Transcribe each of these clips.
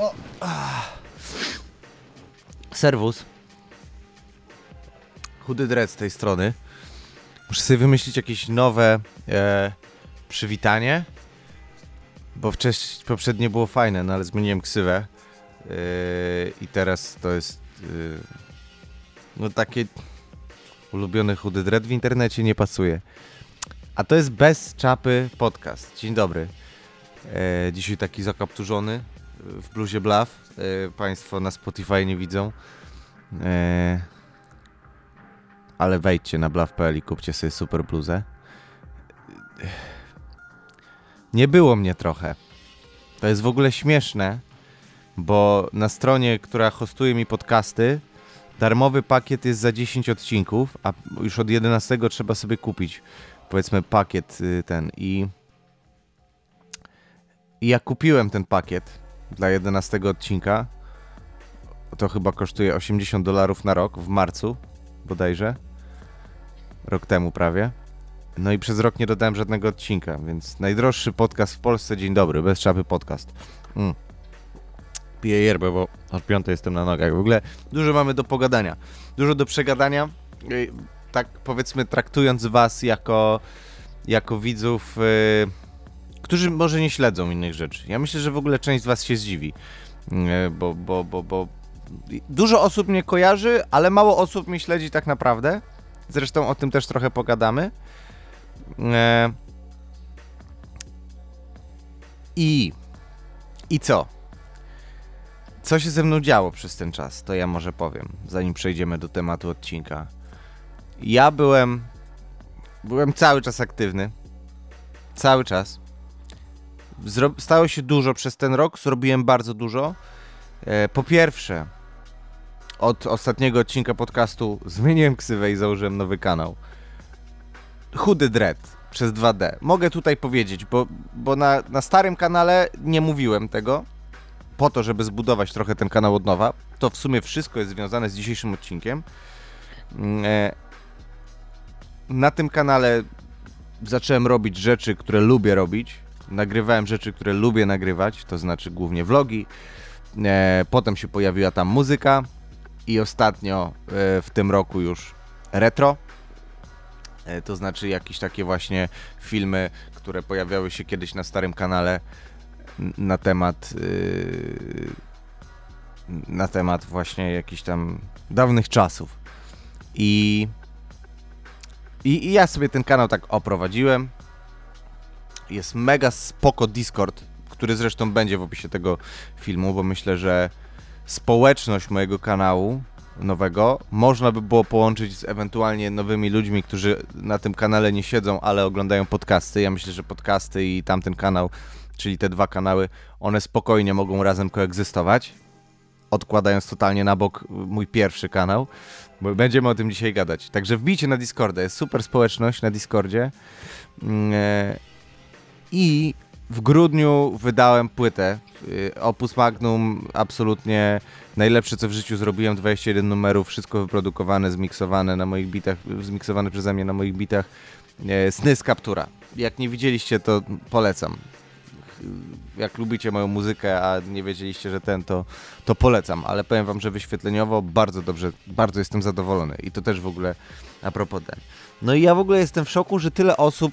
O. Serwus. Chudy dread z tej strony. Muszę sobie wymyślić jakieś nowe e, przywitanie. Bo wcześniej, poprzednie było fajne, no ale zmieniłem ksywę. E, I teraz to jest e, no takie ulubiony chudy dread w internecie nie pasuje. A to jest bez czapy podcast. Dzień dobry. E, dzisiaj taki zakapturzony w bluzie Bluff. E, państwo na Spotify nie widzą. E, ale wejdźcie na bluff.pl i kupcie sobie super bluzę. Nie było mnie trochę. To jest w ogóle śmieszne, bo na stronie, która hostuje mi podcasty, darmowy pakiet jest za 10 odcinków, a już od 11 trzeba sobie kupić, powiedzmy, pakiet y, ten. I, i ja kupiłem ten pakiet dla 11 odcinka. To chyba kosztuje 80 dolarów na rok w marcu, bodajże. Rok temu prawie. No i przez rok nie dodałem żadnego odcinka, więc najdroższy podcast w Polsce, dzień dobry, bez czapy podcast. Mm. Piję yerbę, bo od piątej jestem na nogach. W ogóle dużo mamy do pogadania, dużo do przegadania. Tak powiedzmy, traktując was jako, jako widzów, yy, którzy może nie śledzą innych rzeczy. Ja myślę, że w ogóle część z was się zdziwi, yy, bo, bo, bo, bo dużo osób mnie kojarzy, ale mało osób mnie śledzi tak naprawdę. Zresztą o tym też trochę pogadamy. E... I. I co? Co się ze mną działo przez ten czas? To ja może powiem, zanim przejdziemy do tematu odcinka. Ja byłem. Byłem cały czas aktywny. Cały czas. Zro... Stało się dużo przez ten rok, zrobiłem bardzo dużo. E, po pierwsze, od ostatniego odcinka podcastu zmieniłem ksywę i założyłem nowy kanał. Chudy Dread przez 2D. Mogę tutaj powiedzieć, bo, bo na, na starym kanale nie mówiłem tego, po to, żeby zbudować trochę ten kanał od nowa. To w sumie wszystko jest związane z dzisiejszym odcinkiem. Mm, e, Na tym kanale zacząłem robić rzeczy, które lubię robić. Nagrywałem rzeczy, które lubię nagrywać, to znaczy głównie vlogi. E, Potem się pojawiła tam muzyka i ostatnio e, w tym roku już retro. E, To znaczy jakieś takie właśnie filmy, które pojawiały się kiedyś na starym kanale na temat yy, na temat właśnie jakichś tam dawnych czasów. I, i, I ja sobie ten kanał tak oprowadziłem. Jest mega spoko Discord, który zresztą będzie w opisie tego filmu, bo myślę, że społeczność mojego kanału nowego można by było połączyć z ewentualnie nowymi ludźmi, którzy na tym kanale nie siedzą, ale oglądają podcasty. Ja myślę, że podcasty i tamten kanał, czyli te dwa kanały, one spokojnie mogą razem koegzystować. Odkładając totalnie na bok mój pierwszy kanał, bo będziemy o tym dzisiaj gadać. Także wbijcie na Discorda, jest super społeczność na Discordzie. Mm, e, I w grudniu wydałem płytę. y, Opus Magnum, absolutnie najlepsze co w życiu zrobiłem. 21 numerów, wszystko wyprodukowane, zmiksowane na moich bitach, zmiksowane przeze mnie na moich bitach. E, Sny z kaptura. Jak nie widzieliście, to polecam. Jak lubicie moją muzykę, a nie wiedzieliście, że ten, to, to polecam. Ale powiem wam, że wyświetleniowo bardzo dobrze, bardzo jestem zadowolony. I to też w ogóle a propos ten. No i ja w ogóle jestem w szoku, że tyle osób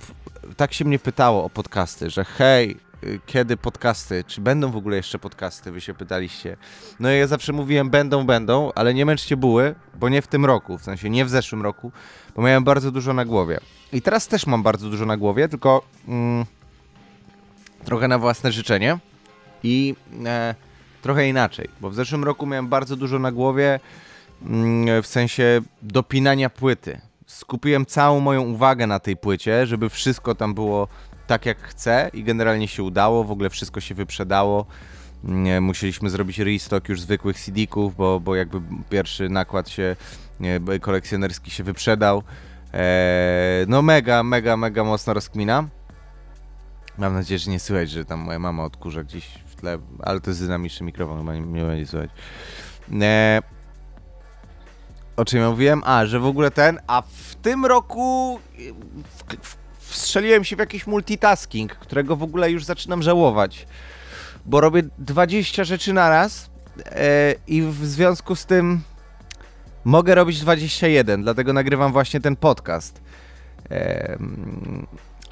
tak się mnie pytało o podcasty, że hej, y, kiedy podcasty, czy będą w ogóle jeszcze podcasty, wy się pytaliście. No i ja zawsze mówiłem, będą, będą, ale nie męczcie buły, bo nie w tym roku, w sensie nie w zeszłym roku, bo miałem bardzo dużo na głowie. I teraz też mam bardzo dużo na głowie, tylko mm, trochę na własne życzenie i e, trochę inaczej, bo w zeszłym roku miałem bardzo dużo na głowie mm, w sensie dopinania płyty. Skupiłem całą moją uwagę na tej płycie, żeby wszystko tam było tak jak chcę i generalnie się udało, w ogóle wszystko się wyprzedało. Nie, musieliśmy zrobić restock już zwykłych CD-ków, bo, bo jakby pierwszy nakład się kolekcjonerski się wyprzedał. Eee, no mega, mega, mega mocna rozkmina. Mam nadzieję, że nie słychać, że tam moja mama odkurza gdzieś w tle, ale to jest dynamiczny mikrofon, chyba nie, nie będzie słychać. O czym ja mówiłem? A, że w ogóle ten, a w tym roku w, w, wstrzeliłem się w jakiś multitasking, którego w ogóle już zaczynam żałować. bo robię 20 rzeczy na raz e, i w związku z tym mogę robić 21, dlatego nagrywam właśnie ten podcast. E,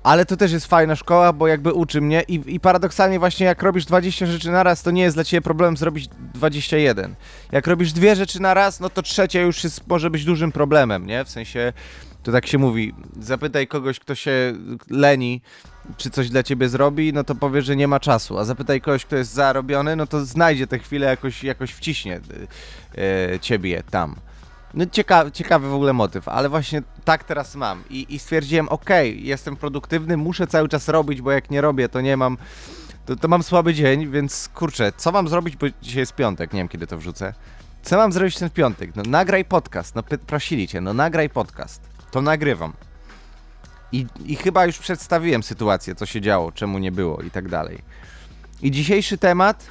ale to też jest fajna szkoła, bo jakby uczy mnie i, i paradoksalnie właśnie jak robisz 20 rzeczy na raz, to nie jest dla ciebie problem zrobić 21. Jak robisz dwie rzeczy na raz, no to trzecia już jest, może być dużym problemem, nie? W sensie, to tak się mówi, zapytaj kogoś, kto się leni, czy coś dla ciebie zrobi, no to powie, że nie ma czasu, a zapytaj kogoś, kto jest zarobiony, no to znajdzie tę chwilę, jakoś, jakoś wciśnie yy, ciebie tam. No ciekawy, ciekawy w ogóle motyw, ale właśnie tak teraz mam i, i stwierdziłem, okej, okay, jestem produktywny, muszę cały czas robić, bo jak nie robię, to nie mam, to, to mam słaby dzień, więc kurczę, co mam zrobić, bo dzisiaj jest piątek, nie wiem kiedy to wrzucę. Co mam zrobić ten piątek? No nagraj podcast, no prosili cię, no nagraj podcast. To nagrywam. I, I chyba już przedstawiłem sytuację, co się działo, czemu nie było i tak dalej. I dzisiejszy temat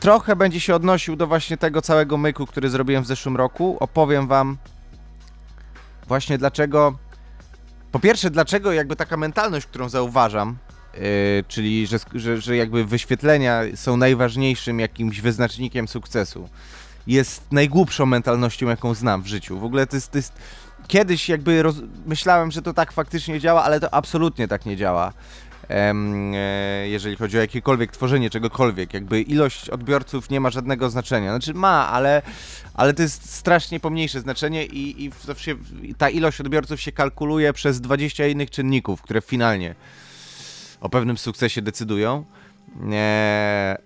trochę będzie się odnosił do właśnie tego całego myku, który zrobiłem w zeszłym roku. Opowiem wam właśnie dlaczego. Po pierwsze, dlaczego jakby taka mentalność, którą zauważam, yy, czyli że, że, że jakby wyświetlenia są najważniejszym jakimś wyznacznikiem sukcesu, jest najgłupszą mentalnością, jaką znam w życiu. W ogóle to jest. To jest kiedyś jakby roz... myślałem, że to tak faktycznie działa, ale to absolutnie tak nie działa. E, jeżeli chodzi o jakiekolwiek tworzenie czegokolwiek. Jakby ilość odbiorców nie ma żadnego znaczenia. Znaczy ma, ale, ale to jest strasznie pomniejsze znaczenie i, i zawsze ta ilość odbiorców się kalkuluje przez 20 innych czynników, które finalnie o pewnym sukcesie decydują. E,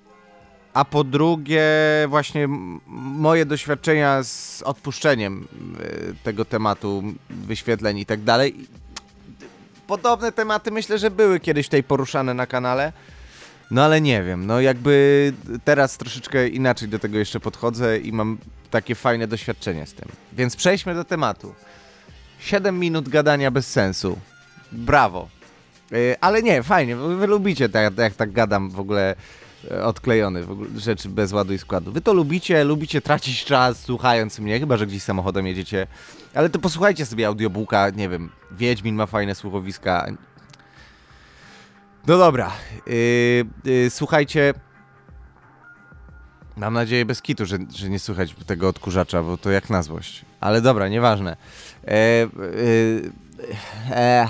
a po drugie, właśnie moje doświadczenia z odpuszczeniem e, tego tematu, wyświetleń i tak dalej podobne tematy myślę, że były kiedyś tutaj poruszane na kanale. No ale nie wiem, no jakby teraz troszeczkę inaczej do tego jeszcze podchodzę i mam takie fajne doświadczenie z tym. Więc przejdźmy do tematu. 7 minut gadania bez sensu. Brawo. Yy, ale nie, fajnie, wy lubicie tak, jak tak gadam w ogóle odklejony, w ogóle rzeczy bez ładu i składu. Wy to lubicie, lubicie tracić czas słuchając mnie, chyba że gdzieś samochodem jedziecie, ale to posłuchajcie sobie audiobooka, nie wiem, Wiedźmin ma fajne słuchowiska. No dobra, yy, yy, słuchajcie, mam nadzieję bez kitu, że, że nie słychać tego odkurzacza, bo to jak na złość. Ale dobra, nieważne. E, e,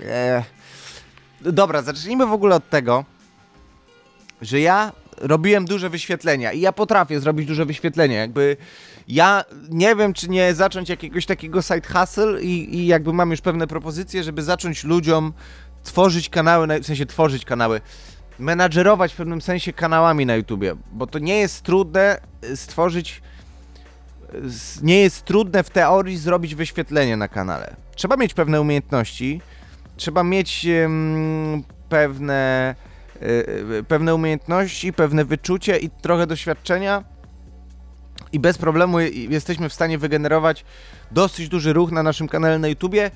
e, dobra, zacznijmy w ogóle od tego, że ja robiłem duże wyświetlenia i ja potrafię zrobić duże wyświetlenia, jakby ja nie wiem, czy nie zacząć jakiegoś takiego side hustle i, i jakby mam już pewne propozycje, żeby zacząć ludziom tworzyć kanały, w sensie tworzyć kanały, menadżerować w pewnym sensie kanałami na YouTubie, bo to nie jest trudne y, stworzyć, nie jest trudne w teorii zrobić wyświetlenie na kanale. Trzeba mieć pewne umiejętności, trzeba mieć um, pewne pewne umiejętności, pewne wyczucie i trochę doświadczenia i bez problemu jesteśmy w stanie wygenerować dosyć duży ruch na naszym kanale na YouTubie.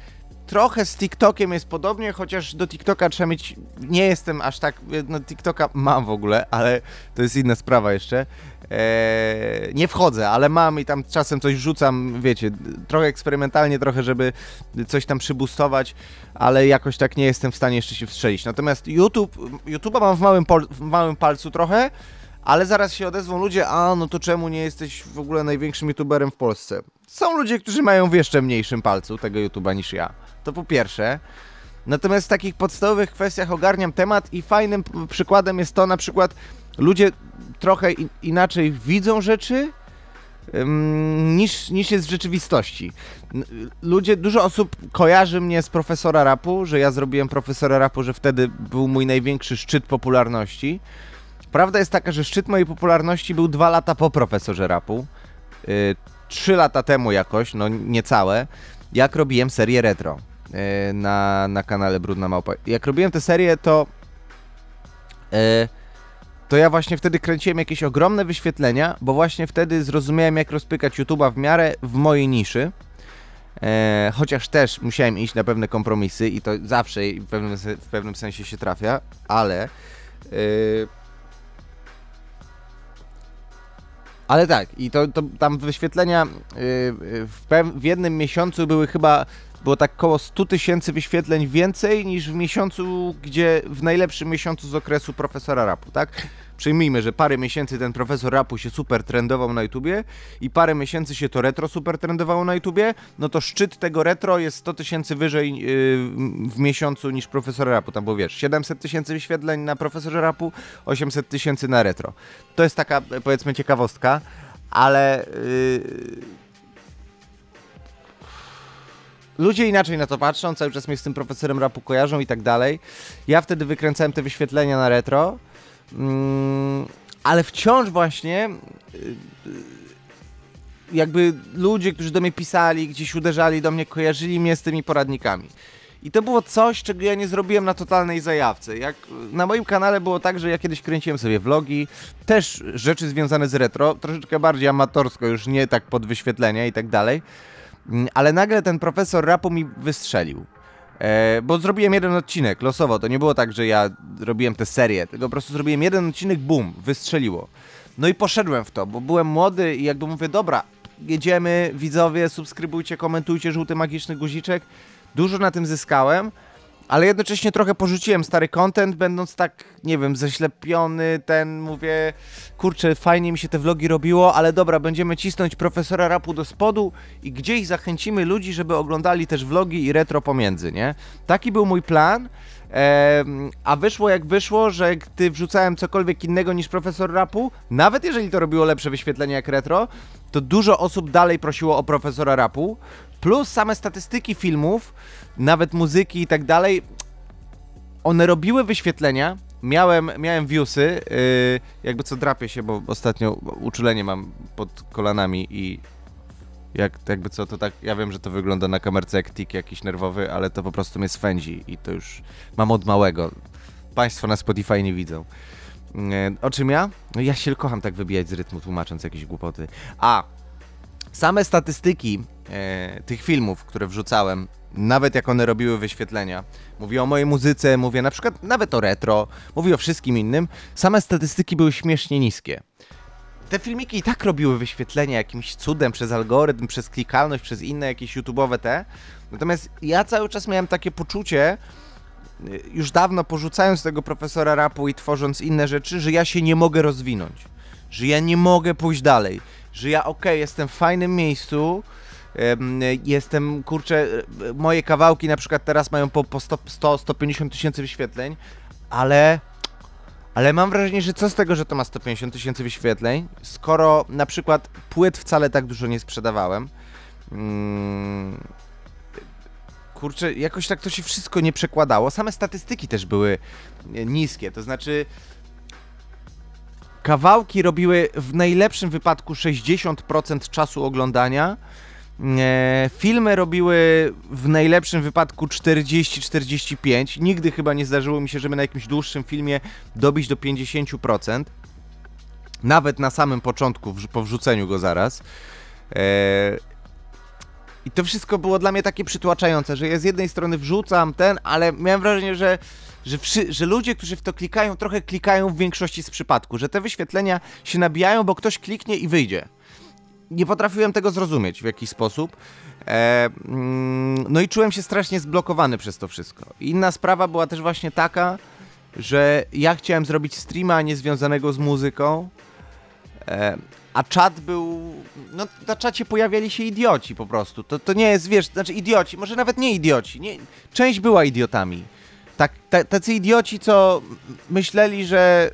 Trochę z TikTokiem jest podobnie, chociaż do TikToka trzeba mieć. Nie jestem aż tak. No, TikToka mam w ogóle, ale to jest inna sprawa jeszcze. Eee, nie wchodzę, ale mam i tam czasem coś rzucam, wiecie, trochę eksperymentalnie, trochę, żeby coś tam przybustować, ale jakoś tak nie jestem w stanie jeszcze się wstrzelić. Natomiast YouTube, YouTube'a mam w małym, w małym palcu trochę, ale zaraz się odezwą ludzie, a no to czemu nie jesteś w ogóle największym YouTuberem w Polsce? Są ludzie, którzy mają w jeszcze mniejszym palcu tego YouTube'a niż ja. To po pierwsze. Natomiast w takich podstawowych kwestiach ogarniam temat i fajnym przykładem jest to na przykład ludzie trochę inaczej widzą rzeczy niż, niż jest w rzeczywistości. Ludzie, dużo osób kojarzy mnie z profesora rapu, że ja zrobiłem profesora rapu, że wtedy był mój największy szczyt popularności. Prawda jest taka, że szczyt mojej popularności był dwa lata po profesorze rapu. Y, trzy lata temu jakoś, no niecałe, jak robiłem serię retro na, na kanale Brudna Małpa. Jak robiłem tę serię, to y, to ja właśnie wtedy kręciłem jakieś ogromne wyświetlenia, bo właśnie wtedy zrozumiałem, jak rozpykać YouTube'a w miarę w mojej niszy. E, chociaż też musiałem iść na pewne kompromisy i to zawsze w pewnym, w pewnym sensie się trafia, ale. E, ale tak, i to, to tam wyświetlenia e, w, w jednym miesiącu były chyba było tak około 100 tysięcy wyświetleń więcej niż w miesiącu, gdzie w najlepszym miesiącu z okresu profesora rapu, tak? Przyjmijmy, że parę miesięcy ten profesor rapu się super trendował na YouTubie i parę miesięcy się to retro super trendowało na YouTubie, no to szczyt tego retro jest 100 tysięcy wyżej yy, w miesiącu niż profesor rapu. Tam było, wiesz, 700 tysięcy wyświetleń na profesorze rapu, 800 tysięcy na retro. To jest taka, powiedzmy, ciekawostka, ale... Yy ludzie inaczej na to patrzą, cały czas mnie z tym profesorem rapu kojarzą i tak dalej. Ja wtedy wykręcałem te wyświetlenia na retro, ale wciąż właśnie y, y, jakby ludzie, którzy do mnie pisali, gdzieś uderzali do mnie, kojarzyli mnie z tymi poradnikami. I to było coś, czego ja nie zrobiłem na totalnej zajawce. Jak na moim kanale było tak, że ja kiedyś kręciłem sobie vlogi, też rzeczy związane z retro, troszeczkę bardziej amatorsko, już nie tak pod wyświetlenia i tak dalej. Mm, ale nagle ten profesor rapu mi wystrzelił. E, bo zrobiłem jeden odcinek losowo. To nie było tak, że ja robiłem tę serię, tylko po prostu zrobiłem jeden odcinek, bum, wystrzeliło. No i poszedłem w to, bo byłem młody i jakby mówię, dobra, jedziemy, widzowie, subskrybujcie, komentujcie, żółty magiczny guziczek. Dużo na tym zyskałem ale jednocześnie trochę porzuciłem stary content, będąc tak, nie wiem, zaślepiony, ten, mówię, kurczę, fajnie mi się te vlogi robiło, ale dobra, będziemy cisnąć profesora rapu do spodu i gdzieś zachęcimy ludzi, żeby oglądali też vlogi i retro pomiędzy, nie? Taki był mój plan, a wyszło jak wyszło, że gdy wrzucałem cokolwiek innego niż profesor rapu, nawet jeżeli to robiło lepsze wyświetlenie jak retro, to dużo osób dalej prosiło o profesora rapu, plus same statystyki filmów, nawet muzyki i tak dalej, one robiły wyświetlenia, miałem, miałem viewsy, yy, jakby co drapię się, bo ostatnio uczulenie mam pod kolanami i jak, jakby co, to tak, ja wiem, że to wygląda na kamerce jak tik jakiś nerwowy, ale to po prostu mnie swędzi i to już mam od małego. Państwo na Spotify nie widzą. Yy, o czym ja? No ja się kocham tak wybijać z rytmu, tłumacząc jakieś głupoty. A, same statystyki e, tych filmów, które wrzucałem, nawet jak one robiły wyświetlenia, mówię o mojej muzyce, mówię na przykład nawet o retro, mówię o wszystkim innym, same statystyki były śmiesznie niskie. Te filmiki i tak robiły wyświetlenia jakimś cudem przez algorytm, przez klikalność, przez inne jakieś YouTube'owe te. Natomiast ja cały czas miałem takie poczucie, y, już dawno porzucając tego profesora rapu i tworząc inne rzeczy, że ja się nie mogę rozwinąć, że ja nie mogę pójść dalej, że ja okej, okay, jestem w fajnym miejscu, jestem, kurczę, moje kawałki na przykład teraz mają po, po 100-150 tysięcy wyświetleń, ale ale mam wrażenie, że co z tego, że to ma 150 tysięcy wyświetleń, skoro na przykład płyt wcale tak dużo nie sprzedawałem. Hmm, kurczę, jakoś tak to się wszystko nie przekładało. Same statystyki też były e, niskie, to znaczy kawałki robiły w najlepszym wypadku 60% czasu oglądania, filmy robiły w najlepszym wypadku 40-45. Nigdy chyba nie zdarzyło mi się, żeby na jakimś dłuższym filmie dobić do 50%. Nawet na samym początku, po wrzuceniu go zaraz. E, I to wszystko było dla mnie takie przytłaczające, że ja z jednej strony wrzucam ten, ale miałem wrażenie, że, że, wszy, że ludzie, którzy w to klikają, trochę klikają w większości z przypadku, że te wyświetlenia się nabijają, bo ktoś kliknie i wyjdzie nie potrafiłem tego zrozumieć w jakiś sposób. E, mm, no i czułem się strasznie zblokowany przez to wszystko. Inna sprawa była też właśnie taka, że ja chciałem zrobić streama niezwiązanego z muzyką, e, a czat był. No, na czacie pojawiali się idioci po prostu. To, to nie jest, wiesz, znaczy idioci, może nawet nie idioci. Nie, część była idiotami. Tak, tacy idioci, co myśleli, że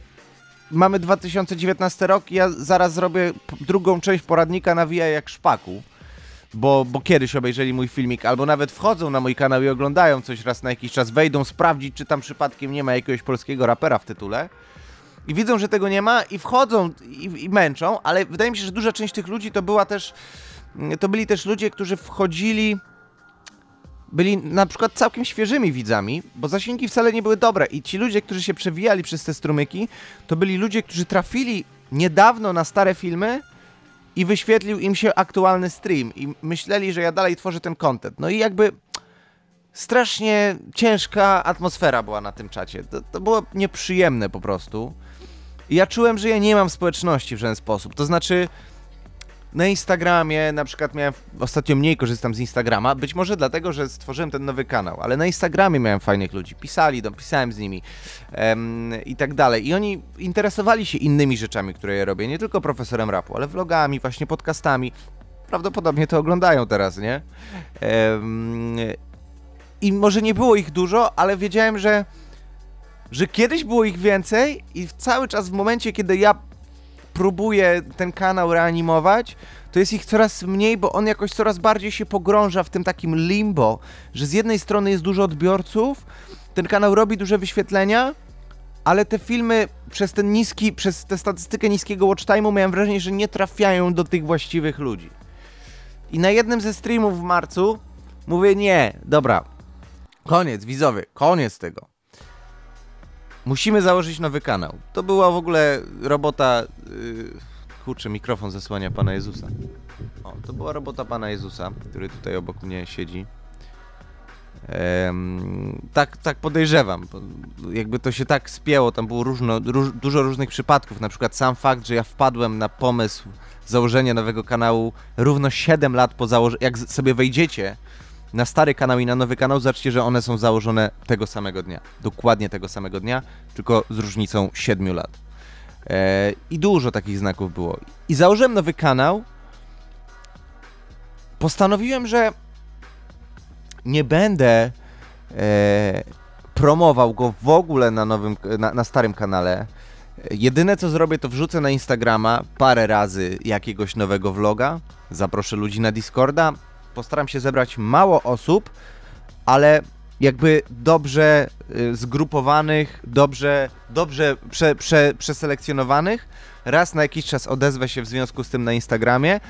mamy 2019 rok i ja zaraz zrobię drugą część poradnika nawija jak szpaku. Bo, bo kiedyś obejrzeli mój filmik, albo nawet wchodzą na mój kanał i oglądają coś raz na jakiś czas, wejdą sprawdzić, czy tam przypadkiem nie ma jakiegoś polskiego rapera w tytule. I widzą, że tego nie ma i wchodzą i, i męczą, ale wydaje mi się, że duża część tych ludzi to była też, to byli też ludzie, którzy wchodzili byli na przykład całkiem świeżymi widzami, bo zasięgi wcale nie były dobre i ci ludzie, którzy się przewijali przez te strumyki, to byli ludzie, którzy trafili niedawno na stare filmy i wyświetlił im się aktualny stream i myśleli, że ja dalej tworzę ten content. No i jakby strasznie ciężka atmosfera była na tym czacie. To, to było nieprzyjemne po prostu. I ja czułem, że ja nie mam społeczności w żaden sposób. To znaczy, na Instagramie na przykład miałem, ostatnio mniej korzystam z Instagrama, być może dlatego, że stworzyłem ten nowy kanał, ale na Instagramie miałem fajnych ludzi, pisali, do, pisałem z nimi em, i tak dalej. I oni interesowali się innymi rzeczami, które ja robię, nie tylko profesorem rapu, ale vlogami, właśnie podcastami. Prawdopodobnie to oglądają teraz, nie? I może nie było ich dużo, ale wiedziałem, że że kiedyś było ich więcej i cały czas w momencie, kiedy ja próbuję ten kanał reanimować, to jest ich coraz mniej, bo on jakoś coraz bardziej się pogrąża w tym takim limbo, że z jednej strony jest dużo odbiorców, ten kanał robi duże wyświetlenia, ale te filmy przez ten niski, przez tę statystykę niskiego watch time'u miałem wrażenie, że nie trafiają do tych właściwych ludzi. I na jednym ze streamów w marcu mówię nie, dobra, koniec, widzowie, koniec tego. Musimy założyć nowy kanał. To była w ogóle robota. Yy, kurczę, mikrofon zasłania Pana Jezusa. O, to była robota Pana Jezusa, który tutaj obok mnie siedzi. Tak, tak podejrzewam. Jakby to się tak spięło, tam było różno, róż, dużo różnych przypadków. Na przykład sam fakt, że ja wpadłem na pomysł założenia nowego kanału równo 7 lat po założeniu. Jak sobie wejdziecie na stary kanał i na nowy kanał, zobaczcie, że one są założone tego samego dnia. Dokładnie tego samego dnia, tylko z różnicą 7 lat. E, I dużo takich znaków było. I założyłem nowy kanał. Postanowiłem, że nie będę e, promował go w ogóle na nowym, na, na starym kanale. Jedyne co zrobię, to wrzucę na Instagrama parę razy jakiegoś nowego vloga. Zaproszę ludzi na Discorda. Postaram się zebrać mało osób, ale jakby dobrze y, zgrupowanych, dobrze, dobrze prze, prze, przeselekcjonowanych. Raz na jakiś czas odezwę się w związku z tym na Instagramie.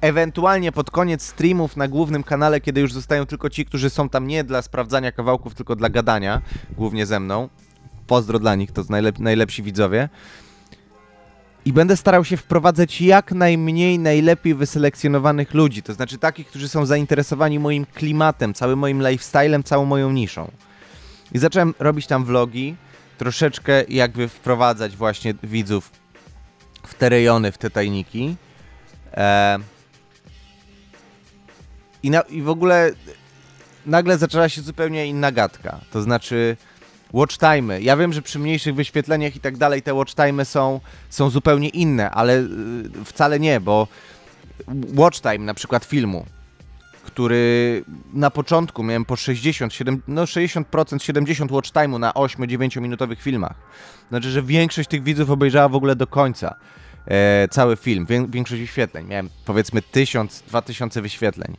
Ewentualnie pod koniec streamów na głównym kanale, kiedy już zostają tylko ci, którzy są tam nie dla sprawdzania kawałków, tylko dla gadania, głównie ze mną. Pozdro dla nich, to najlep najlepsi widzowie. I będę starał się wprowadzać jak najmniej najlepiej wyselekcjonowanych ludzi, to znaczy takich, którzy są zainteresowani moim klimatem, całym moim lifestylem, całą moją niszą. I zacząłem robić tam vlogi, troszeczkę jakby wprowadzać właśnie widzów w te rejony, w te tajniki. E... I, na, I w ogóle nagle zaczęła się zupełnie inna gadka. To znaczy watch time. Ja wiem, że przy mniejszych wyświetleniach i tak dalej te watch time są, są zupełnie inne, ale y, wcale nie, bo watch time na przykład filmu, który na początku miałem po 60, 7, no 60%, 70 watch time'u na 8-9 minutowych filmach. Znaczy, że większość tych widzów obejrzała w ogóle do końca e, cały film, wię, większość wyświetleń. Miałem powiedzmy 1000-2000 wyświetleń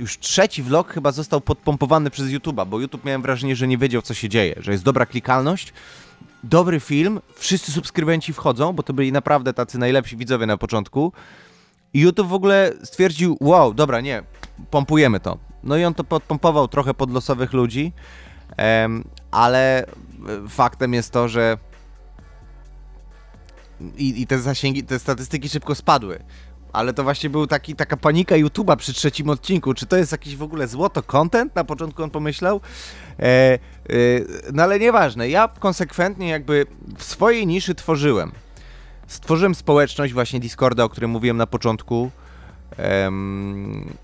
już trzeci vlog chyba został podpompowany przez YouTube'a, bo YouTube miałem wrażenie, że nie wiedział, co się dzieje, że jest dobra klikalność, dobry film, wszyscy subskrybenci wchodzą, bo to byli naprawdę tacy najlepsi widzowie na początku. I YouTube w ogóle stwierdził, wow, dobra, nie, pompujemy to. No i on to podpompował trochę pod losowych ludzi, ale faktem jest to, że i, i te zasięgi, te statystyki szybko spadły ale to właśnie był taki, taka panika YouTube'a przy trzecim odcinku. Czy to jest jakiś w ogóle złoto content? Na początku on pomyślał. E, e, no ale nieważne. Ja konsekwentnie jakby w swojej niszy tworzyłem. Stworzyłem społeczność właśnie Discorda, o którym mówiłem na początku. Em,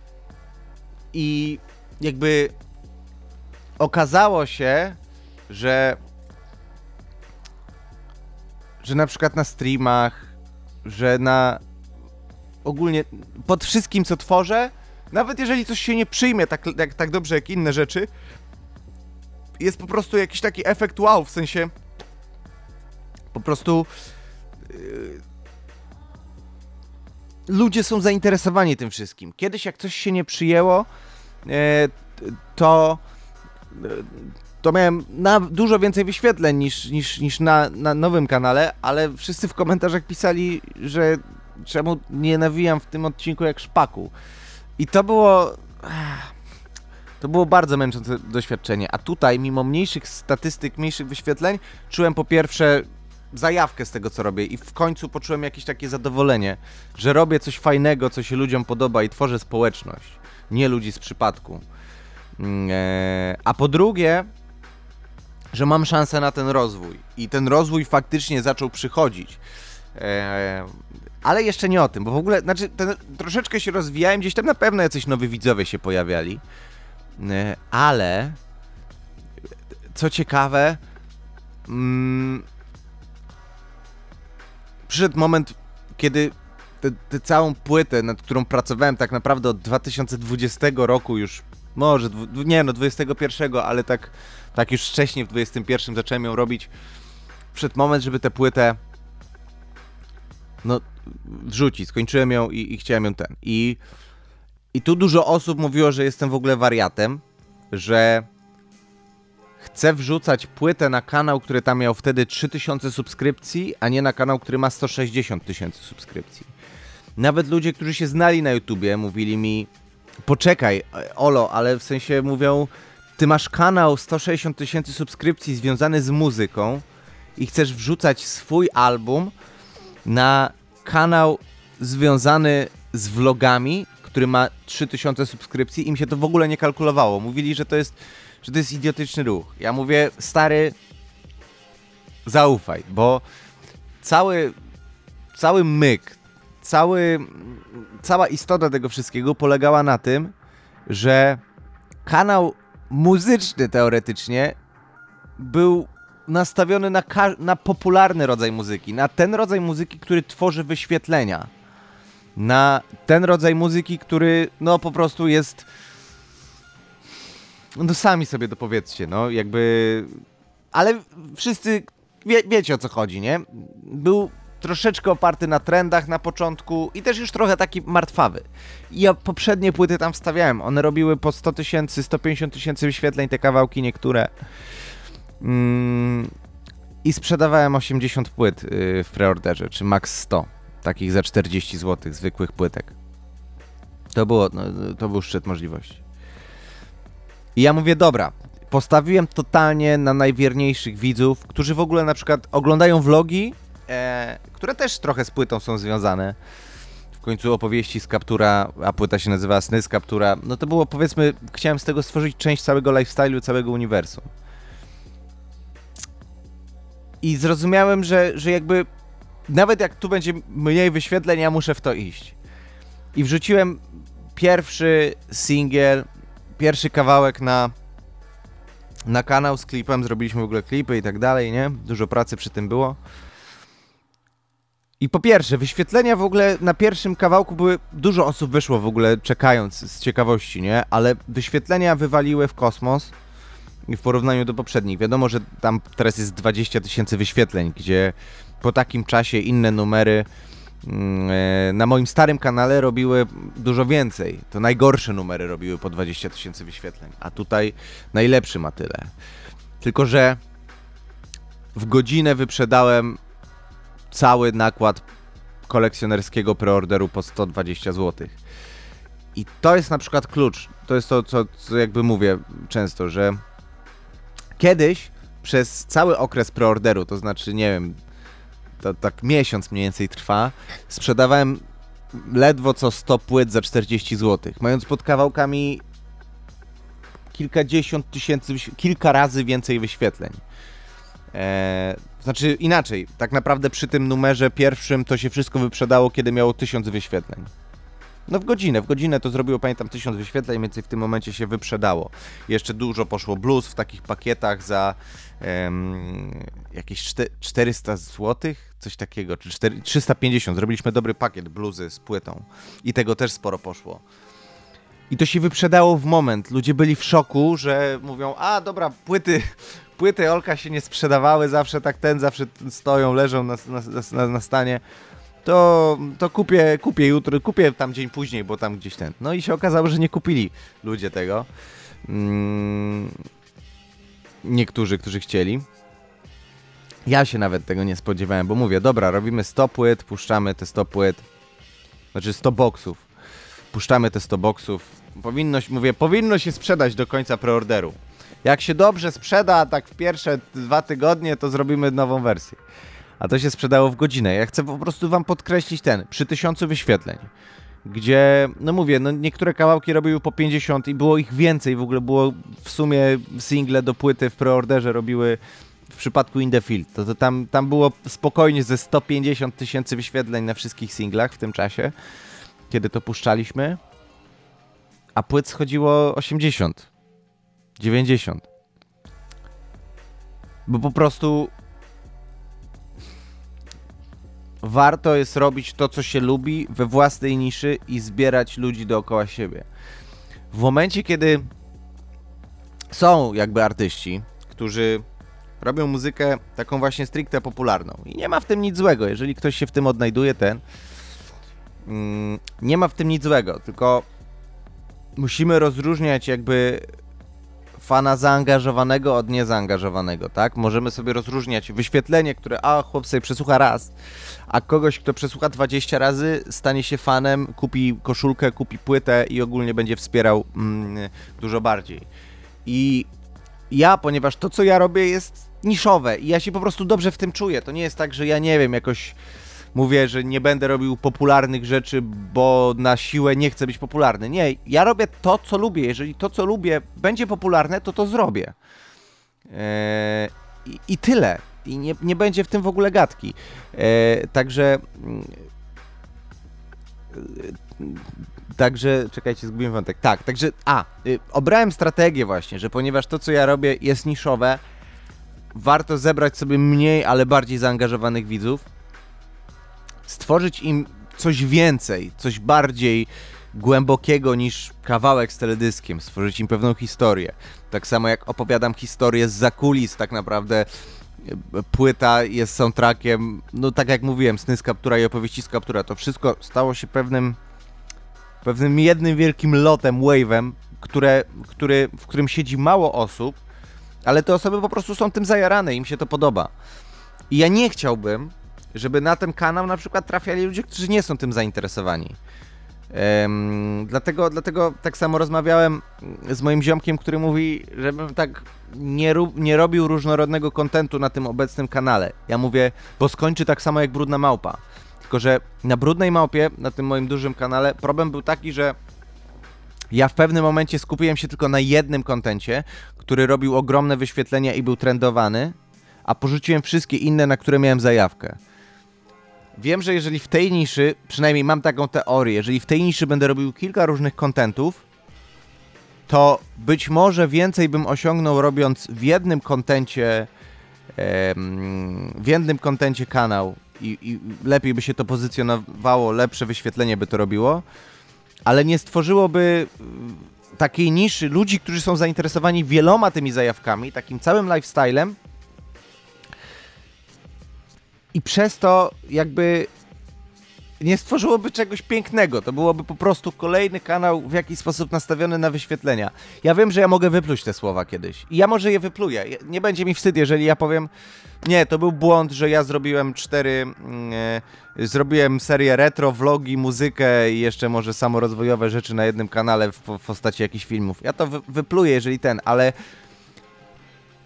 I jakby okazało się, że że na przykład na streamach, że na ogólnie pod wszystkim, co tworzę, nawet jeżeli coś się nie przyjmie tak, jak, tak dobrze jak inne rzeczy, jest po prostu jakiś taki efekt wow, w sensie po prostu yy, ludzie są zainteresowani tym wszystkim. Kiedyś jak coś się nie przyjęło, yy, to yy, to miałem na dużo więcej wyświetleń niż, niż, niż na, na nowym kanale, ale wszyscy w komentarzach pisali, że czemu nie nawijam w tym odcinku jak szpaku. I to było. To było bardzo męczące doświadczenie. A tutaj, mimo mniejszych statystyk, mniejszych wyświetleń, czułem po pierwsze zajawkę z tego, co robię, i w końcu poczułem jakieś takie zadowolenie, że robię coś fajnego, co się ludziom podoba i tworzę społeczność, nie ludzi z przypadku. Eee, a po drugie, że mam szansę na ten rozwój. I ten rozwój faktycznie zaczął przychodzić. E, ale jeszcze nie o tym, bo w ogóle, znaczy, ten, troszeczkę się rozwijałem, gdzieś tam na pewno jacyś nowi widzowie się pojawiali, e, ale co ciekawe, mm, przyszedł moment, kiedy tę całą płytę, nad którą pracowałem tak naprawdę od 2020 roku już, może, nie no, 21, ale tak, tak już wcześniej w 21 zacząłem ją robić, przed moment, żeby tę płytę no, wrzucić. Skończyłem ją i, i chciałem ją ten. I, I tu dużo osób mówiło, że jestem w ogóle wariatem, że chcę wrzucać płytę na kanał, który tam miał wtedy 3000 subskrypcji, a nie na kanał, który ma 160 tysięcy subskrypcji. Nawet ludzie, którzy się znali na YouTubie, mówili mi: Poczekaj, Olo, ale w sensie mówią: Ty masz kanał 160 tysięcy subskrypcji związany z muzyką i chcesz wrzucać swój album na kanał związany z vlogami, który ma 3000 subskrypcji i mi się to w ogóle nie kalkulowało. Mówili, że to jest, że to jest idiotyczny ruch. Ja mówię, stary, zaufaj, bo cały, cały myk, cały, cała istota tego wszystkiego polegała na tym, że kanał muzyczny teoretycznie był nastawiony na, na popularny rodzaj muzyki, na ten rodzaj muzyki, który tworzy wyświetlenia, na ten rodzaj muzyki, który no po prostu jest. No sami sobie dopowiedzcie, no jakby. Ale wszyscy wie, wiecie o co chodzi, nie? Był troszeczkę oparty na trendach na początku i też już trochę taki martwawy. Ja poprzednie płyty tam wstawiałem. One robiły po 100 tysięcy, 150 tysięcy wyświetleń, te kawałki niektóre. Mm, I sprzedawałem 80 płyt y, w preorderze, czy max 100, takich za 40 zł, zwykłych płytek. To, było, no, to był szczyt możliwości. I ja mówię, dobra, postawiłem totalnie na najwierniejszych widzów, którzy w ogóle na przykład oglądają vlogi, e, które też trochę z płytą są związane. W końcu opowieści z Kaptura, a płyta się nazywa Sny z Kaptura. No to było powiedzmy, chciałem z tego stworzyć część całego lifestyle'u, całego uniwersum. I zrozumiałem, że, że jakby nawet jak tu będzie mniej wyświetleń, ja muszę w to iść. I wrzuciłem pierwszy singiel, pierwszy kawałek na, na kanał z klipem. Zrobiliśmy w ogóle klipy i tak dalej, nie? Dużo pracy przy tym było. I po pierwsze, wyświetlenia w ogóle na pierwszym kawałku były. Dużo osób wyszło w ogóle czekając z ciekawości, nie? Ale wyświetlenia wywaliły w kosmos w porównaniu do poprzednich. Wiadomo, że tam teraz jest 20 tysięcy wyświetleń, gdzie po takim czasie inne numery mm, e, na moim starym kanale robiły dużo więcej. To najgorsze numery robiły po 20 tysięcy wyświetleń, a tutaj najlepszy ma tyle. Tylko, że w godzinę wyprzedałem cały nakład kolekcjonerskiego preorderu po 120 zł. I to jest na przykład klucz. To jest to, co, co jakby mówię często, że Kiedyś przez cały okres preorderu, to znaczy, nie wiem, to tak miesiąc mniej więcej trwa, sprzedawałem ledwo co 100 płyt za 40 zł, mając pod kawałkami kilkadziesiąt tysięcy, kilka razy więcej wyświetleń. Eee, znaczy inaczej, tak naprawdę przy tym numerze pierwszym to się wszystko wyprzedało, kiedy miało 1000 wyświetleń. No w godzinę, w godzinę to zrobiło, pamiętam, tysiąc wyświetleń, więc w tym momencie się wyprzedało. Jeszcze dużo poszło blues w takich pakietach za um, jakieś 400 zł, coś takiego, czy 4, 350. Zrobiliśmy dobry pakiet bluzy z płytą i tego też sporo poszło. I to się wyprzedało w moment. Ludzie byli w szoku, że mówią, a dobra, płyty, płyty Olka się nie sprzedawały, zawsze tak ten, zawsze stoją, leżą na, na, na, na stanie to, to kupię, kupię jutro, kupię tam dzień później, bo tam gdzieś ten. No i się okazało, że nie kupili ludzie tego. Mm, niektórzy, którzy chcieli. Ja się nawet tego nie spodziewałem, bo mówię, dobra, robimy 100 płyt, puszczamy te 100 płyt, znaczy 100 boksów. Puszczamy te 100 boksów. Powinno, mówię, powinno się sprzedać do końca preorderu. Jak się dobrze sprzeda, tak w pierwsze dwa tygodnie, to zrobimy nową wersję a to się sprzedało w godzinę. Ja chcę po prostu wam podkreślić ten, przy tysiącu wyświetleń, gdzie, no mówię, no niektóre kawałki robiły po 50 i było ich więcej, w ogóle było w sumie single do płyty w preorderze robiły w przypadku In The Field. To, to tam, tam było spokojnie ze 150 tysięcy wyświetleń na wszystkich singlach w tym czasie, kiedy to puszczaliśmy. A płyt schodziło 80, 90. Bo po prostu warto jest robić to, co się lubi we własnej niszy i zbierać ludzi dookoła siebie. W momencie, kiedy są jakby artyści, którzy robią muzykę taką właśnie stricte popularną i nie ma w tym nic złego, jeżeli ktoś się w tym odnajduje, ten mm, nie ma w tym nic złego, tylko musimy rozróżniać jakby fana zaangażowanego od niezaangażowanego, tak? Możemy sobie rozróżniać wyświetlenie, które a chłop sobie przesłucha raz, a kogoś, kto przesłucha 20 razy, stanie się fanem, kupi koszulkę, kupi płytę i ogólnie będzie wspierał mm, dużo bardziej. I ja, ponieważ to, co ja robię, jest niszowe i ja się po prostu dobrze w tym czuję. To nie jest tak, że ja nie wiem, jakoś mówię, że nie będę robił popularnych rzeczy, bo na siłę nie chcę być popularny. Nie, ja robię to, co lubię. Jeżeli to, co lubię, będzie popularne, to to zrobię. Eee, i, I tyle. I nie, nie będzie w tym w ogóle gadki. Eee, także. Także, czekajcie, zgubiłem wątek. Tak, także, a, y, obrałem strategię właśnie, że ponieważ to, co ja robię, jest niszowe, warto zebrać sobie mniej, ale bardziej zaangażowanych widzów stworzyć im coś więcej, coś bardziej głębokiego niż kawałek z teledyskiem, stworzyć im pewną historię. Tak samo jak opowiadam historię z zakulis, tak naprawdę e, płyta jest soundtrackiem, no tak jak mówiłem, sny z kaptura i opowieści z kaptura, to wszystko stało się pewnym pewnym jednym wielkim lotem, wave'em, które, który, w którym siedzi mało osób, ale te osoby po prostu są tym zajarane, im się to podoba. I ja nie chciałbym, żeby na ten kanał na przykład trafiali ludzie, którzy nie są tym zainteresowani. Um, dlatego, dlatego tak samo rozmawiałem z moim ziomkiem, który mówi, żebym tak nie, nie robił różnorodnego kontentu na tym obecnym kanale. Ja mówię, bo skończy tak samo jak Brudna Małpa. Tylko, że na Brudnej Małpie, na tym moim dużym kanale, problem był taki, że ja w pewnym momencie skupiłem się tylko na jednym kontencie, który robił ogromne wyświetlenia i był trendowany, a porzuciłem wszystkie inne, na które miałem zajawkę. Wiem, że jeżeli w tej niszy, przynajmniej mam taką teorię, jeżeli w tej niszy będę robił kilka różnych kontentów, to być może więcej bym osiągnął robiąc w jednym kontencie w jednym kontencie kanał i, i lepiej by się to pozycjonowało, lepsze wyświetlenie by to robiło, ale nie stworzyłoby takiej niszy ludzi, którzy są zainteresowani wieloma tymi zajawkami, takim całym lifestylem, i przez to jakby nie stworzyłoby czegoś pięknego. To byłoby po prostu kolejny kanał w jakiś sposób nastawiony na wyświetlenia. Ja wiem, że ja mogę wypluć te słowa kiedyś. I ja może je wypluję. Nie będzie mi wstyd, jeżeli ja powiem, nie, to był błąd, że ja zrobiłem cztery, yy, zrobiłem serię retro, vlogi, muzykę i jeszcze może samorozwojowe rzeczy na jednym kanale w, w postaci jakichś filmów. Ja to wy, wypluję, jeżeli ten, ale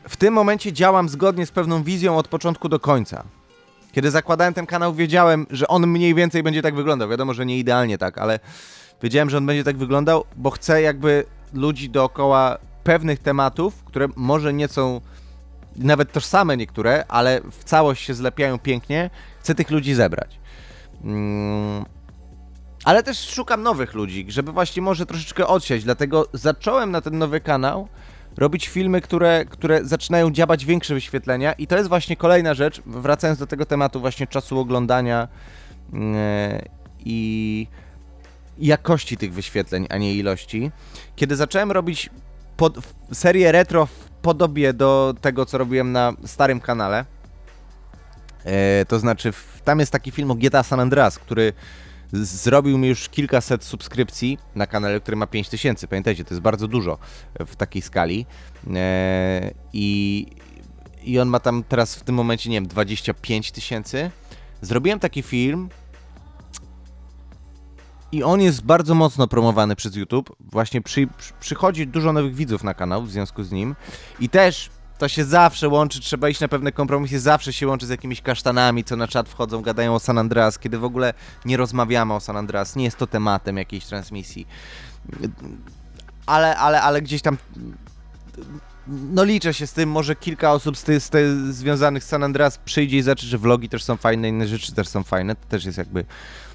w tym momencie działam zgodnie z pewną wizją od początku do końca. Kiedy zakładałem ten kanał, wiedziałem, że on mniej więcej będzie tak wyglądał. Wiadomo, że nie idealnie tak, ale wiedziałem, że on będzie tak wyglądał, bo chcę jakby ludzi dookoła pewnych tematów, które może nie są nawet tożsame niektóre, ale w całość się zlepiają pięknie. Chcę tych ludzi zebrać. Mm. Ale też szukam nowych ludzi, żeby właśnie może troszeczkę odsiać. Dlatego zacząłem na ten nowy kanał robić filmy, które, które zaczynają działać większe wyświetlenia i to jest właśnie kolejna rzecz, wracając do tego tematu właśnie czasu oglądania yy, i jakości tych wyświetleń, a nie ilości. Kiedy zacząłem robić pod, serię retro w podobie do tego, co robiłem na starym kanale, yy, to znaczy w, tam jest taki film o GTA San Andreas, który zrobił mi już kilkaset subskrypcji na kanale, który ma 5000. Pamiętajcie, to jest bardzo dużo w takiej skali. E, I, I on ma tam teraz w tym momencie, nie wiem, 25 tysięcy. Zrobiłem taki film i on jest bardzo mocno promowany przez YouTube. Właśnie przy, przy, przychodzi dużo nowych widzów na kanał w związku z nim. I też to się zawsze łączy, trzeba iść na pewne kompromisy, zawsze się łączy z jakimiś kasztanami, co na czat wchodzą, gadają o San Andreas, kiedy w ogóle nie rozmawiamy o San Andreas, nie jest to tematem jakiejś transmisji. Ale, ale, ale gdzieś tam no liczę się z tym, może kilka osób z, ty, z związanych z San Andreas przyjdzie i zacznie, że vlogi też są fajne, inne rzeczy też są fajne, to też jest jakby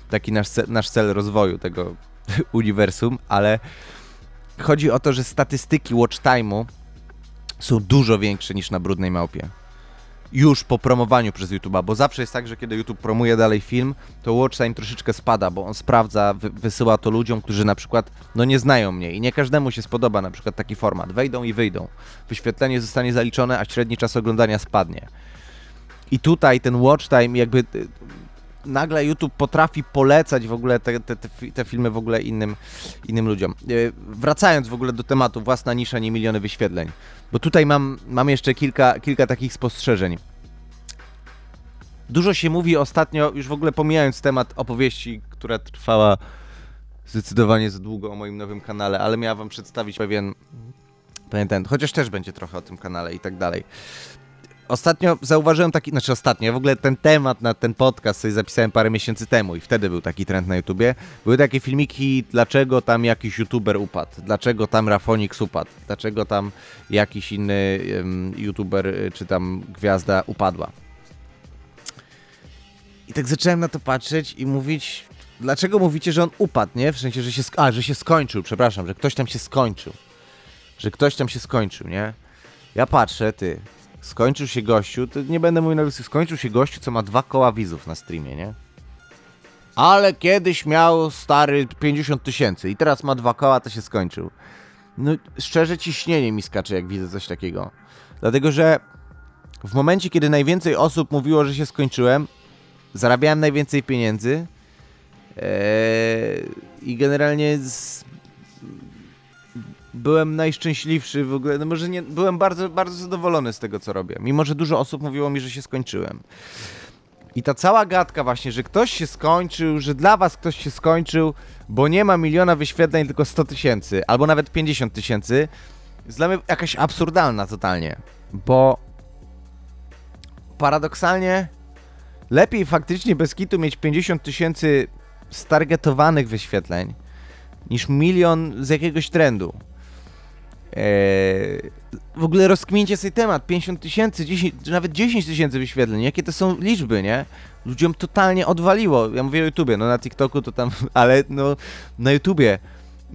taki nasz, nasz cel rozwoju tego uniwersum, ale chodzi o to, że statystyki watch time'u są dużo większe niż na Brudnej Małpie już po promowaniu przez YouTube'a, bo zawsze jest tak, że kiedy YouTube promuje dalej film, to watch time troszeczkę spada, bo on sprawdza, wy wysyła to ludziom, którzy na przykład no nie znają mnie i nie każdemu się spodoba na przykład taki format. Wejdą i wyjdą. Wyświetlenie zostanie zaliczone, a średni czas oglądania spadnie. I tutaj ten watch time jakby nagle YouTube potrafi polecać w ogóle te, te, te, filmy w ogóle innym, innym ludziom. Y, wracając w ogóle do tematu, własna nisza, nie miliony wyświetleń. Bo tutaj mam, mam jeszcze kilka, kilka takich spostrzeżeń. Dużo się mówi ostatnio, już w ogóle pomijając temat opowieści, która trwała zdecydowanie za długo o moim nowym kanale, ale miała wam przedstawić pewien, pewien ten, chociaż też będzie trochę o tym kanale i tak dalej. Ostatnio zauważyłem taki, znaczy ostatnio, w ogóle ten temat na ten podcast sobie zapisałem parę miesięcy temu i wtedy był taki trend na YouTubie. Były takie filmiki, dlaczego tam jakiś YouTuber upadł, dlaczego tam Rafonix upadł, dlaczego tam jakiś inny um, YouTuber y, czy tam gwiazda upadła. I tak zacząłem na to patrzeć i mówić, dlaczego mówicie, że on upadł, nie? W sensie, że się, a, że się skończył, przepraszam, że ktoś tam się skończył. Że ktoś tam się skończył, nie? Ja patrzę, ty, skończył się gościu, to nie będę mówił na skończył się gościu, co ma dwa koła widzów na streamie, nie? Ale kiedyś miał stary 50 tysięcy i teraz ma dwa koła, to się skończył. No szczerze ciśnienie mi skacze, jak widzę coś takiego. Dlatego, że w momencie, kiedy najwięcej osób mówiło, że się skończyłem, zarabiałem najwięcej pieniędzy ee, i generalnie z, byłem najszczęśliwszy w ogóle, no może nie, byłem bardzo, bardzo zadowolony z tego, co robię, mimo że dużo osób mówiło mi, że się skończyłem. I ta cała gadka właśnie, że ktoś się skończył, że dla was ktoś się skończył, bo nie ma miliona wyświetleń, tylko 100 tysięcy, albo nawet 50 tysięcy, jest dla mnie jakaś absurdalna totalnie, bo paradoksalnie lepiej faktycznie bez kitu mieć 50 tysięcy stargetowanych wyświetleń, niż milion z jakiegoś trendu. Eee, w ogóle rozkmincie sobie temat, 50 tysięcy, nawet 10 tysięcy wyświetleń, jakie to są liczby, nie? Ludziom totalnie odwaliło, ja mówię o YouTubie, no na TikToku to tam, ale no na YouTubie.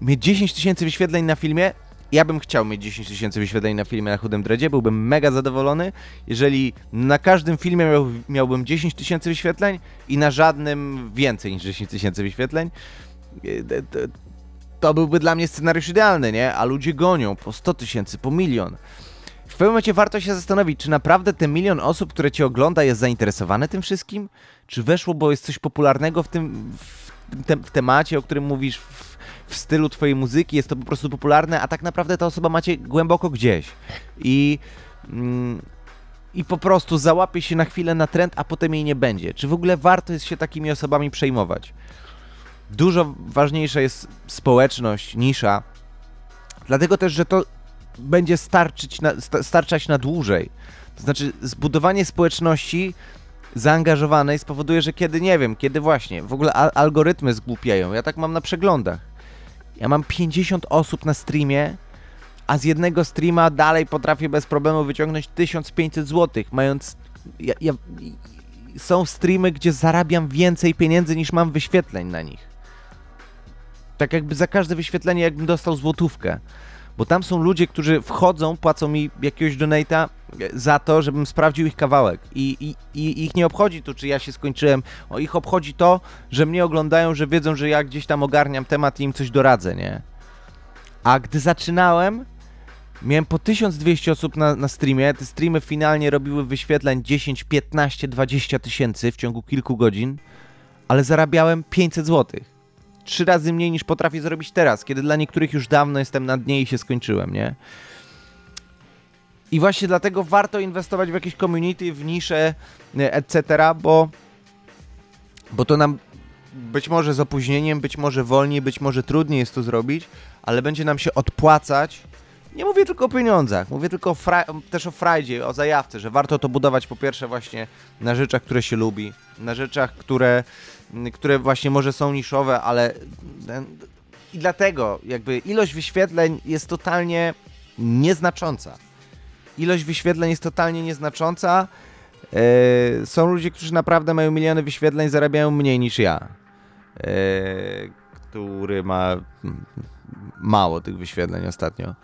Mieć 10 tysięcy wyświetleń na filmie, ja bym chciał mieć 10 tysięcy wyświetleń na filmie na Chudym Dredzie, byłbym mega zadowolony, jeżeli na każdym filmie miał, miałbym 10 tysięcy wyświetleń i na żadnym więcej niż 10 tysięcy wyświetleń eee, to byłby dla mnie scenariusz idealny, nie? A ludzie gonią po 100 tysięcy, po milion. W pewnym momencie warto się zastanowić, czy naprawdę ten milion osób, które cię ogląda, jest zainteresowane tym wszystkim? Czy weszło, bo jest coś popularnego w tym, w, tym w temacie, o którym mówisz, w, w, stylu twojej muzyki, jest to po prostu popularne, a tak naprawdę ta osoba macie głęboko gdzieś. I... Mm, i po prostu załapie się na chwilę na trend, a potem jej nie będzie. Czy w ogóle warto jest się takimi osobami przejmować? Dużo ważniejsza jest społeczność, nisza, dlatego też, że to będzie starczyć na, starczać na dłużej. To znaczy, zbudowanie społeczności zaangażowanej spowoduje, że kiedy, nie wiem, kiedy właśnie, w ogóle algorytmy zgłupiają. Ja tak mam na przeglądach. Ja mam 50 osób na streamie, a z jednego streama dalej potrafię bez problemu wyciągnąć 1500 zł, mając... Ja, ja, są streamy, gdzie zarabiam więcej pieniędzy niż mam wyświetleń na nich. Tak jakby za każde wyświetlenie jakbym dostał złotówkę. Bo tam są ludzie, którzy wchodzą, płacą mi jakiegoś donata za to, żebym sprawdził ich kawałek. I, i, I ich nie obchodzi to, czy ja się skończyłem. O, ich obchodzi to, że mnie oglądają, że wiedzą, że ja gdzieś tam ogarniam temat i im coś doradzę, nie? A gdy zaczynałem, miałem po 1200 osób na, na streamie. Te streamy finalnie robiły wyświetleń 10, 15, 20 tysięcy w ciągu kilku godzin, ale zarabiałem 500 złotych trzy razy mniej niż potrafię zrobić teraz, kiedy dla niektórych już dawno jestem na dnie i się skończyłem, nie? I właśnie dlatego warto inwestować w jakieś community, w nisze, etc., bo, bo to nam być może z opóźnieniem, być może wolniej, być może trudniej jest to zrobić, ale będzie nam się odpłacać. Nie mówię tylko o pieniądzach, mówię tylko o też o frajdzie, o zajawce, że warto to budować po pierwsze właśnie na rzeczach, które się lubi, na rzeczach, które które właśnie może są niszowe, ale i dlatego jakby ilość wyświetleń jest totalnie nieznacząca. ilość wyświetleń jest totalnie nieznacząca. E, są ludzie, którzy naprawdę mają miliony wyświetleń, zarabiają mniej niż ja, e, który ma mało tych wyświetleń ostatnio.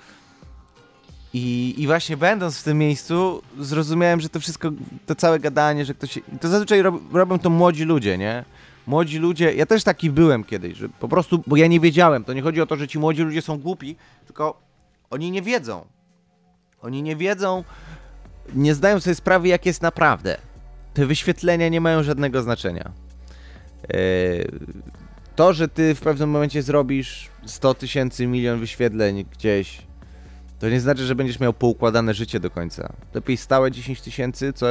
I, I właśnie będąc w tym miejscu, zrozumiałem, że to wszystko, to całe gadanie, że ktoś. To zazwyczaj rob, robią to młodzi ludzie, nie? Młodzi ludzie, ja też taki byłem kiedyś, że po prostu, bo ja nie wiedziałem, to nie chodzi o to, że ci młodzi ludzie są głupi, tylko oni nie wiedzą. Oni nie wiedzą, nie zdają sobie sprawy, jak jest naprawdę. Te wyświetlenia nie mają żadnego znaczenia. Eee, to, że ty w pewnym momencie zrobisz 100 tysięcy, milion wyświetleń gdzieś, to nie znaczy, że będziesz miał poukładane życie do końca. Lepiej stałe 10 tysięcy, co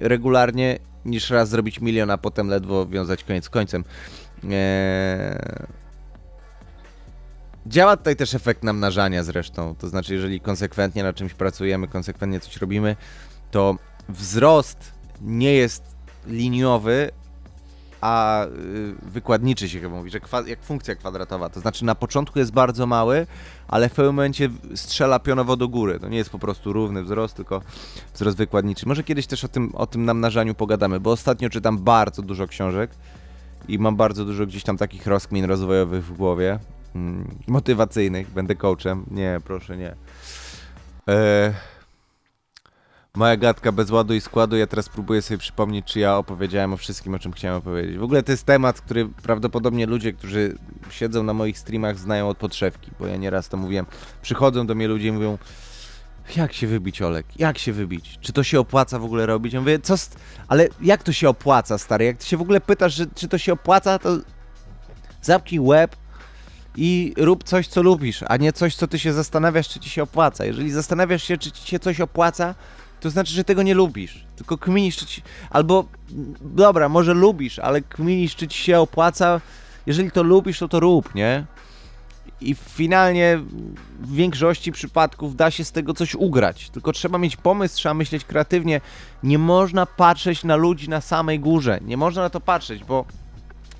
regularnie, niż raz zrobić milion, a potem ledwo wiązać koniec z końcem. Eee... Działa tutaj też efekt namnażania zresztą. To znaczy, jeżeli konsekwentnie na czymś pracujemy, konsekwentnie coś robimy, to wzrost nie jest liniowy, a y, wykładniczy się chyba mówi, że jak funkcja kwadratowa. To znaczy na początku jest bardzo mały, ale w pewnym momencie strzela pionowo do góry. To nie jest po prostu równy wzrost, tylko wzrost wykładniczy. Może kiedyś też o tym, o tym namnażaniu pogadamy, bo ostatnio czytam bardzo dużo książek i mam bardzo dużo gdzieś tam takich rozkmin rozwojowych w głowie, mm, motywacyjnych. Będę coachem. Nie, proszę, nie. Eee moja gadka bez ładu i składu. Ja teraz próbuję sobie przypomnieć, czy ja opowiedziałem o wszystkim, o czym chciałem opowiedzieć. W ogóle to jest temat, który prawdopodobnie ludzie, którzy siedzą na moich streamach, znają od podszewki, bo ja nieraz to mówiłem. Przychodzą do mnie ludzie i mówią, jak się wybić, Olek? Jak się wybić? Czy to się opłaca w ogóle robić? Ja mówię, co, ale jak to się opłaca, stary? Jak ty się w ogóle pytasz, że, czy to się opłaca, to zapnij łeb i rób coś, co lubisz, a nie coś, co ty się zastanawiasz, czy ci się opłaca. Jeżeli zastanawiasz się, czy ci się coś opłaca, to znaczy, że tego nie lubisz. Tylko kminisz, czy ci... Albo, dobra, może lubisz, ale kminisz, czy ci się opłaca. Jeżeli to lubisz, to to rób, nie? I finalnie w większości przypadków da się z tego coś ugrać. Tylko trzeba mieć pomysł, trzeba myśleć kreatywnie. Nie można patrzeć na ludzi na samej górze. Nie można na to patrzeć, bo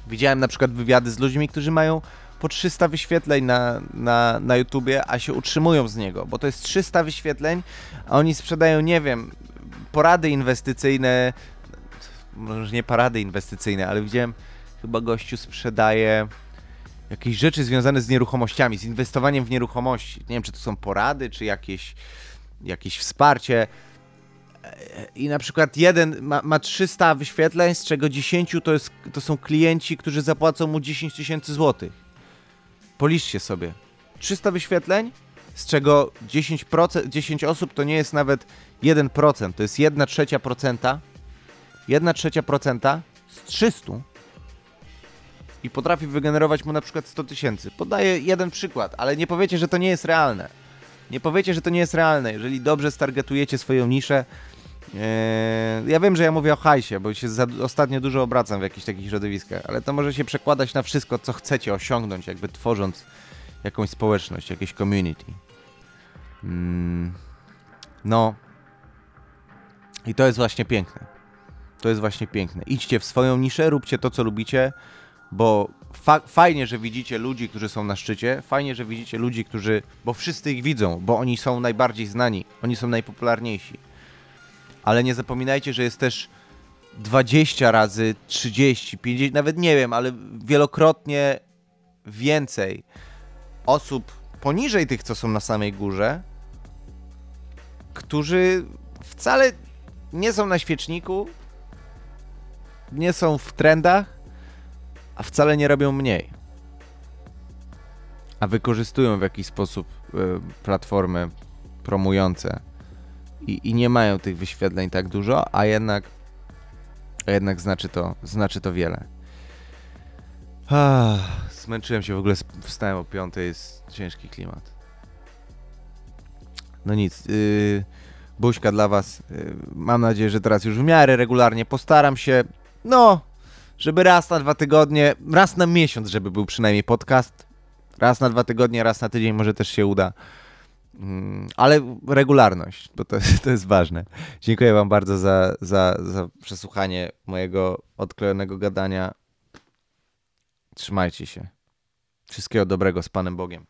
widziałem na przykład wywiady z ludźmi, którzy mają po 300 wyświetleń na, na, na YouTubie, a się utrzymują z niego, bo to jest 300 wyświetleń, a oni sprzedają, nie wiem, porady inwestycyjne, może nie porady inwestycyjne, ale widziałem, chyba gościu sprzedaje jakieś rzeczy związane z nieruchomościami, z inwestowaniem w nieruchomości. Nie wiem, czy to są porady, czy jakieś, jakieś wsparcie. I na przykład jeden ma, ma 300 wyświetleń, z czego 10 to, jest, to są klienci, którzy zapłacą mu 10 tysięcy złotych. Policzcie sobie. 300 wyświetleń, z czego 10%, 10 osób to nie jest nawet 1%, to jest 1 trzecia procenta. 1 trzecia procenta z 300 i potrafi wygenerować mu na przykład 100 tysięcy. Podaję jeden przykład, ale nie powiecie, że to nie jest realne. Nie powiecie, że to nie jest realne. Jeżeli dobrze stargetujecie swoją niszę, ja wiem, że ja mówię o hajsie, bo się ostatnio dużo obracam w jakichś takich środowiskach, ale to może się przekładać na wszystko, co chcecie osiągnąć, jakby tworząc jakąś społeczność, jakieś community. Mm, no. I to jest właśnie piękne. To jest właśnie piękne. Idźcie w swoją niszę, róbcie to, co lubicie, bo fa fajnie, że widzicie ludzi, którzy są na szczycie, fajnie, że widzicie ludzi, którzy, bo wszyscy ich widzą, bo oni są najbardziej znani, oni są najpopularniejsi ale nie zapominajcie, że jest też 20 razy 30, 50, nawet nie wiem, ale wielokrotnie więcej osób poniżej tych, co są na samej górze, którzy wcale nie są na świeczniku, nie są w trendach, a wcale nie robią mniej. A wykorzystują w jakiś sposób y, platformy promujące i, i nie mają tych wyświetleń tak dużo, a jednak, a jednak znaczy, to, znaczy to wiele. Ah, zmęczyłem się w ogóle, wstałem o piątej, jest ciężki klimat. No nic, yy, buźka dla was. Yy, mam nadzieję, że teraz już w miarę regularnie postaram się, no, żeby raz na dwa tygodnie, raz na miesiąc, żeby był przynajmniej podcast. Raz na dwa tygodnie, raz na tydzień może też się uda. Mm, ale regularność, bo to, to jest ważne. Dziękuję Wam bardzo za, za, za przesłuchanie mojego odklejonego gadania. Trzymajcie się. Wszystkiego dobrego z Panem Bogiem.